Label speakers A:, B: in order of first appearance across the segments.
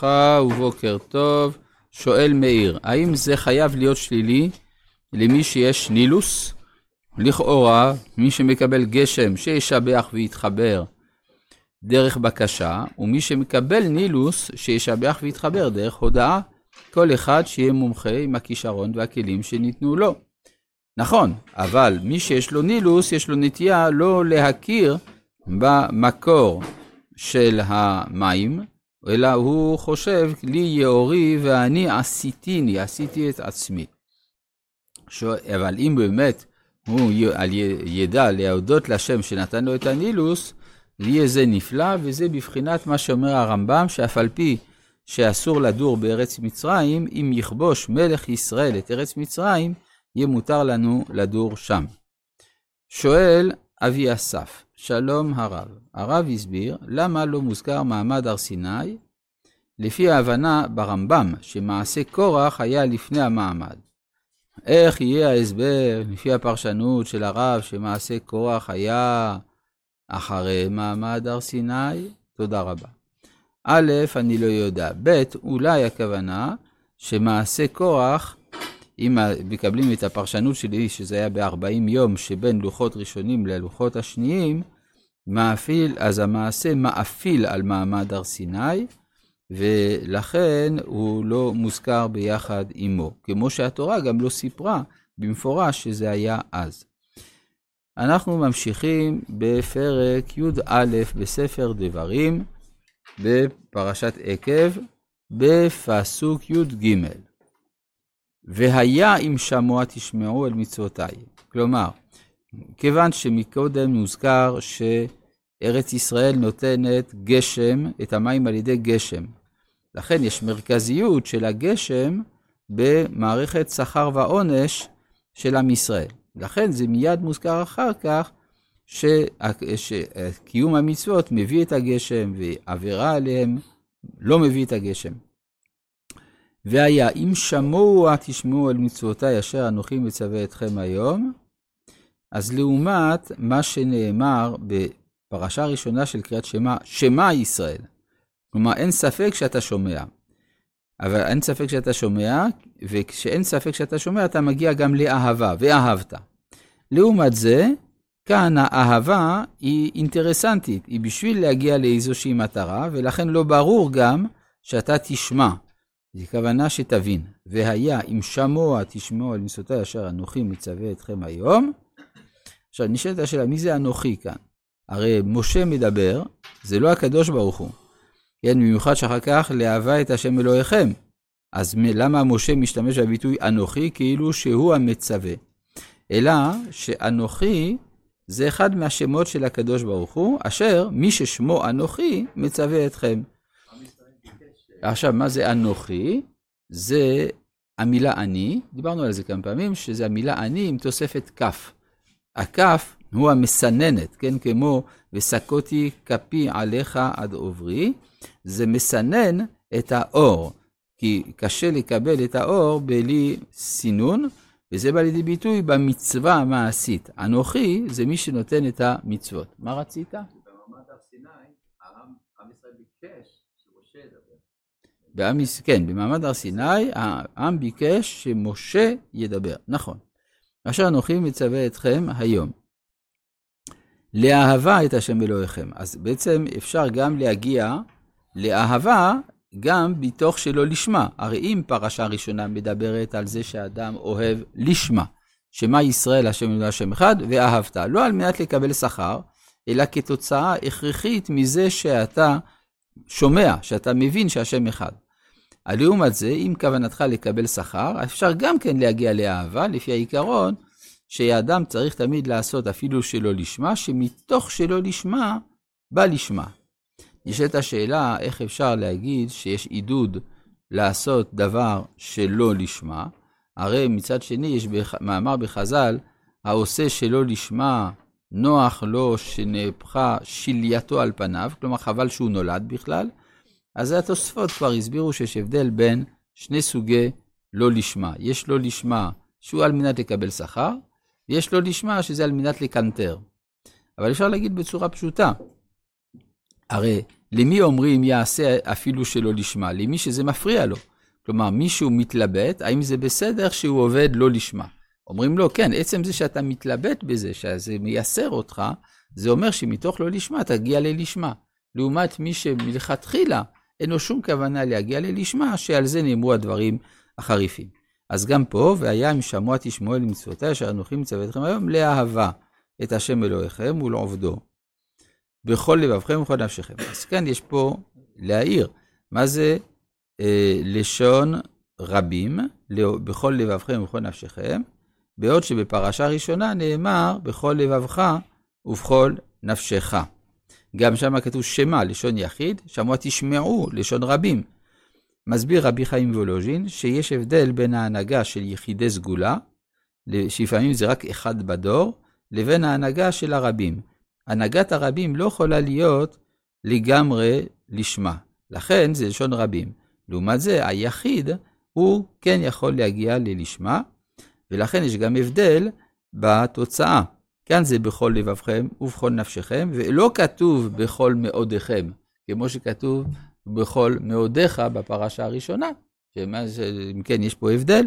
A: ברכה ובוקר טוב. שואל מאיר, האם זה חייב להיות שלילי למי שיש נילוס? לכאורה, מי שמקבל גשם שישבח ויתחבר דרך בקשה, ומי שמקבל נילוס שישבח ויתחבר דרך הודעה, כל אחד שיהיה מומחה עם הכישרון והכלים שניתנו לו. נכון, אבל מי שיש לו נילוס, יש לו נטייה לא להכיר במקור של המים, אלא הוא חושב, לי יאורי ואני עשיתיני, עשיתי את עצמי. אבל אם באמת הוא ידע להודות לשם שנתן לו את הנילוס, יהיה זה נפלא, וזה בבחינת מה שאומר הרמב"ם, שאף על פי שאסור לדור בארץ מצרים, אם יכבוש מלך ישראל את ארץ מצרים, יהיה מותר לנו לדור שם. שואל אבי אסף, שלום הרב. הרב הסביר למה לא מוזכר מעמד הר סיני, לפי ההבנה ברמב"ם שמעשה קורח היה לפני המעמד. איך יהיה ההסבר לפי הפרשנות של הרב שמעשה קורח היה אחרי מעמד הר סיני? תודה רבה. א', אני לא יודע. ב', אולי הכוונה שמעשה קורח, אם מקבלים את הפרשנות שלי, שזה היה ב-40 יום שבין לוחות ראשונים ללוחות השניים, מאפיל, אז המעשה מאפיל על מעמד הר סיני, ולכן הוא לא מוזכר ביחד עמו, כמו שהתורה גם לא סיפרה במפורש שזה היה אז. אנחנו ממשיכים בפרק י"א בספר דברים, בפרשת עקב, בפסוק י"ג. והיה אם שמוע תשמעו אל מצוותיי. כלומר, כיוון שמקודם נוזכר שארץ ישראל נותנת גשם, את המים על ידי גשם. לכן יש מרכזיות של הגשם במערכת שכר ועונש של עם ישראל. לכן זה מיד מוזכר אחר כך שקיום המצוות מביא את הגשם ועבירה עליהם לא מביא את הגשם. והיה אם שמוע תשמעו על מצוותיי אשר אנוכי מצווה אתכם היום, אז לעומת מה שנאמר בפרשה הראשונה של קריאת שמע, שמע ישראל. כלומר, אין ספק שאתה שומע. אבל אין ספק שאתה שומע, וכשאין ספק שאתה שומע, אתה מגיע גם לאהבה, ואהבת. לעומת זה, כאן האהבה היא אינטרסנטית, היא בשביל להגיע לאיזושהי מטרה, ולכן לא ברור גם שאתה תשמע. זו כוונה שתבין. והיה אם שמוע תשמעו על מסותי אשר אנוכי מצווה אתכם היום. עכשיו נשאלת השאלה, מי זה אנוכי כאן? הרי משה מדבר, זה לא הקדוש ברוך הוא. כן, במיוחד שאחר כך לאהבה את השם אלוהיכם. אז למה משה משתמש בביטוי אנוכי כאילו שהוא המצווה? אלא שאנוכי זה אחד מהשמות של הקדוש ברוך הוא, אשר מי ששמו אנוכי מצווה אתכם. עכשיו, מה זה אנוכי? זה המילה אני, דיברנו על זה כמה פעמים, שזה המילה אני עם תוספת כף. הכף הוא המסננת, כן, כמו וסקותי כפי עליך עד עוברי, זה מסנן את האור, כי קשה לקבל את האור בלי סינון, וזה בא לידי ביטוי במצווה המעשית. אנוכי זה מי שנותן את המצוות. מה רצית? במעמד הר סיני, עם ישראל ביקש שמשה ידבר. כן, במעמד הר סיני, העם ביקש שמשה ידבר, נכון. אשר אנוכי מצווה אתכם היום. לאהבה את השם אלוהיכם. אז בעצם אפשר גם להגיע לאהבה גם בתוך שלא לשמה. הרי אם פרשה ראשונה מדברת על זה שאדם אוהב לשמה, שמה ישראל השם אלוהי השם אחד, ואהבת. לא על מנת לקבל שכר, אלא כתוצאה הכרחית מזה שאתה שומע, שאתה מבין שהשם אחד. לעומת זה, אם כוונתך לקבל שכר, אפשר גם כן להגיע לאהבה, לפי העיקרון שאדם צריך תמיד לעשות אפילו שלא לשמה, שמתוך שלא לשמה, בא לשמה. נשאלת השאלה איך אפשר להגיד שיש עידוד לעשות דבר שלא לשמה, הרי מצד שני יש מאמר בחז"ל, העושה שלא לשמה נוח לו שנהפכה שלייתו על פניו, כלומר חבל שהוא נולד בכלל, אז התוספות כבר הסבירו שיש הבדל בין שני סוגי לא לשמה. יש לא לשמה שהוא על מנת לקבל שכר, ויש לא לשמה שזה על מנת לקנטר. אבל אפשר להגיד בצורה פשוטה, הרי למי אומרים יעשה אפילו שלא לשמה? למי שזה מפריע לו. כלומר, מישהו מתלבט, האם זה בסדר שהוא עובד לא לשמה? אומרים לו, כן, עצם זה שאתה מתלבט בזה, שזה מייסר אותך, זה אומר שמתוך לא לשמה תגיע ללשמה. לעומת מי שמלכתחילה אין לו שום כוונה להגיע ללשמה, שעל זה נאמרו הדברים החריפים. אז גם פה, והיה אם שמוע תשמעו אל מצוותיי אשר אנוכי מצווה אתכם היום, לאהבה את השם אלוהיכם ולעובדו. בכל לבבכם ובכל נפשכם. אז כאן יש פה להעיר, מה זה אה, לשון רבים, בכל לבבכם ובכל נפשכם, בעוד שבפרשה ראשונה נאמר, בכל לבבך ובכל נפשך. גם שם כתוב שמע, לשון יחיד, שמוע תשמעו, לשון רבים. מסביר רבי חיים וולוז'ין שיש הבדל בין ההנהגה של יחידי סגולה, שלפעמים זה רק אחד בדור, לבין ההנהגה של הרבים. הנהגת הרבים לא יכולה להיות לגמרי לשמה. לכן זה לשון רבים. לעומת זה, היחיד, הוא כן יכול להגיע ללשמה, ולכן יש גם הבדל בתוצאה. כאן זה בכל לבבכם ובכל נפשכם, ולא כתוב בכל מאודיכם, כמו שכתוב בכל מאודיך בפרשה הראשונה, אם כן יש פה הבדל,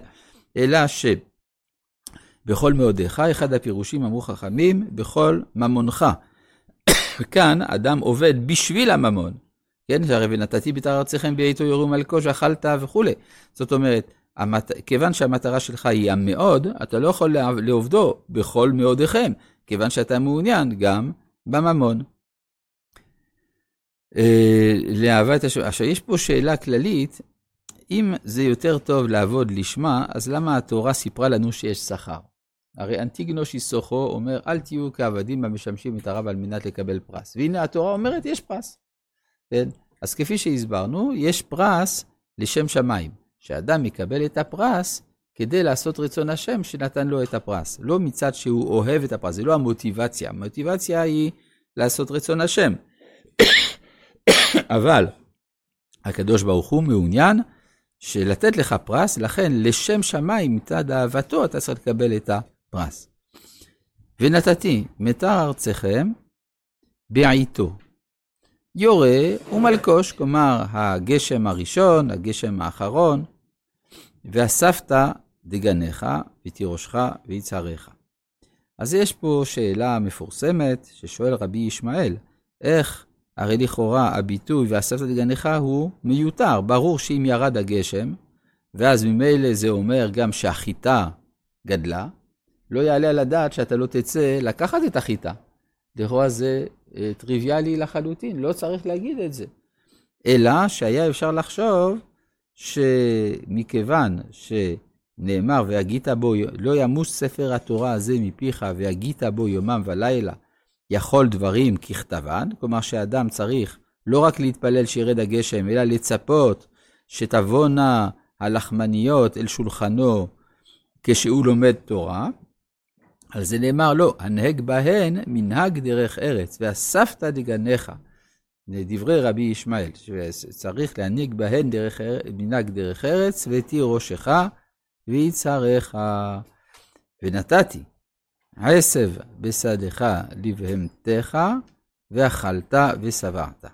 A: אלא שבכל מאודיך, אחד הפירושים אמרו חכמים, בכל ממונך. כאן אדם עובד בשביל הממון, כן, שהרי ונתתי בתר ארציכם בעיתו יורו מלכו שאכלת וכולי. זאת אומרת, המת... כיוון שהמטרה שלך היא המאוד, אתה לא יכול לעובדו בכל מאודיכם, כיוון שאתה מעוניין גם בממון. אה, לאהבה את השם. עכשיו, יש פה שאלה כללית, אם זה יותר טוב לעבוד לשמה, אז למה התורה סיפרה לנו שיש שכר? הרי אנטיגנו שיסוכו אומר, אל תהיו כעבדים המשמשים את הרב על מנת לקבל פרס. והנה התורה אומרת, יש פרס. כן? אז כפי שהסברנו, יש פרס לשם שמיים. שאדם יקבל את הפרס כדי לעשות רצון השם שנתן לו את הפרס. לא מצד שהוא אוהב את הפרס, זה לא המוטיבציה. המוטיבציה היא לעשות רצון השם. אבל הקדוש ברוך הוא מעוניין שלתת לך פרס, לכן לשם שמיים מצד אהבתו אתה צריך לקבל את הפרס. ונתתי מטר ארצכם בעיתו. יורה ומלקוש, כלומר הגשם הראשון, הגשם האחרון, ואספת דגניך ותירושך ויצהריך. אז יש פה שאלה מפורסמת ששואל רבי ישמעאל, איך הרי לכאורה הביטוי ואספת דגניך הוא מיותר, ברור שאם ירד הגשם, ואז ממילא זה אומר גם שהחיטה גדלה, לא יעלה על הדעת שאתה לא תצא לקחת את החיטה. לכאורה זה טריוויאלי לחלוטין, לא צריך להגיד את זה. אלא שהיה אפשר לחשוב שמכיוון שנאמר, והגית בו, לא ימוש ספר התורה הזה מפיך, והגית בו יומם ולילה, יכול דברים ככתבן, כלומר שאדם צריך לא רק להתפלל שירד הגשם, אלא לצפות שתבואנה הלחמניות אל שולחנו כשהוא לומד תורה, על זה נאמר, לא, הנהג בהן מנהג דרך ארץ, ואספת דגניך. דברי רבי ישמעאל, שצריך להנהיג בהן דרך, מנהג דרך ארץ, ותהי ראשך ויצהרך. ונתתי עשב בשדך לבהמתך, ואכלת ושבעת.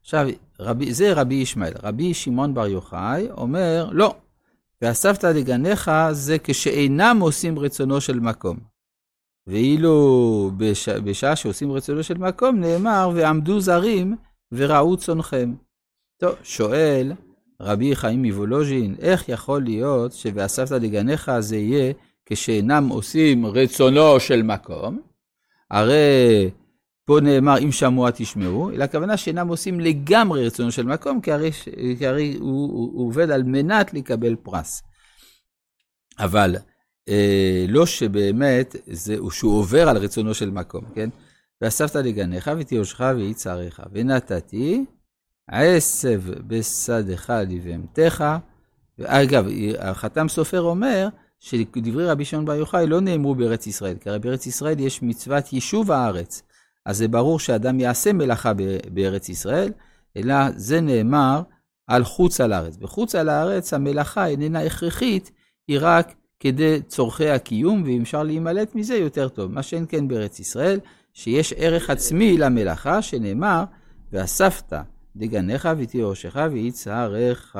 A: עכשיו, רבי, זה רבי ישמעאל. רבי שמעון בר יוחאי אומר, לא, ואספת דגניך זה כשאינם עושים רצונו של מקום. ואילו בש... בשעה שעושים רצונו של מקום, נאמר, ועמדו זרים וראו צונכם. טוב, שואל רבי חיים מוולוז'ין, איך יכול להיות ש"ואספת לגניך" זה יהיה כשאינם עושים רצונו של מקום? הרי פה נאמר, אם שמוע תשמעו, אלא הכוונה שאינם עושים לגמרי רצונו של מקום, כי הרי, כי הרי הוא, הוא, הוא עובד על מנת לקבל פרס. אבל לא שבאמת שהוא עובר על רצונו של מקום, כן? ואספת לגניך ותיושך ויצהריך, ונתתי עשב בשדך לבהמתך. ואגב, החתם סופר אומר שדברי רבי שמעון בר יוחאי לא נאמרו בארץ ישראל, כי הרי בארץ ישראל יש מצוות יישוב הארץ. אז זה ברור שאדם יעשה מלאכה בארץ ישראל, אלא זה נאמר על חוץ על הארץ. בחוץ על הארץ המלאכה איננה הכרחית, היא רק כדי צורכי הקיום, ואם אפשר להימלט מזה יותר טוב. מה שאין כן בארץ ישראל, שיש ערך עצמי למלאכה, שנאמר, ואספת דגניך ותירושך ויצהרך.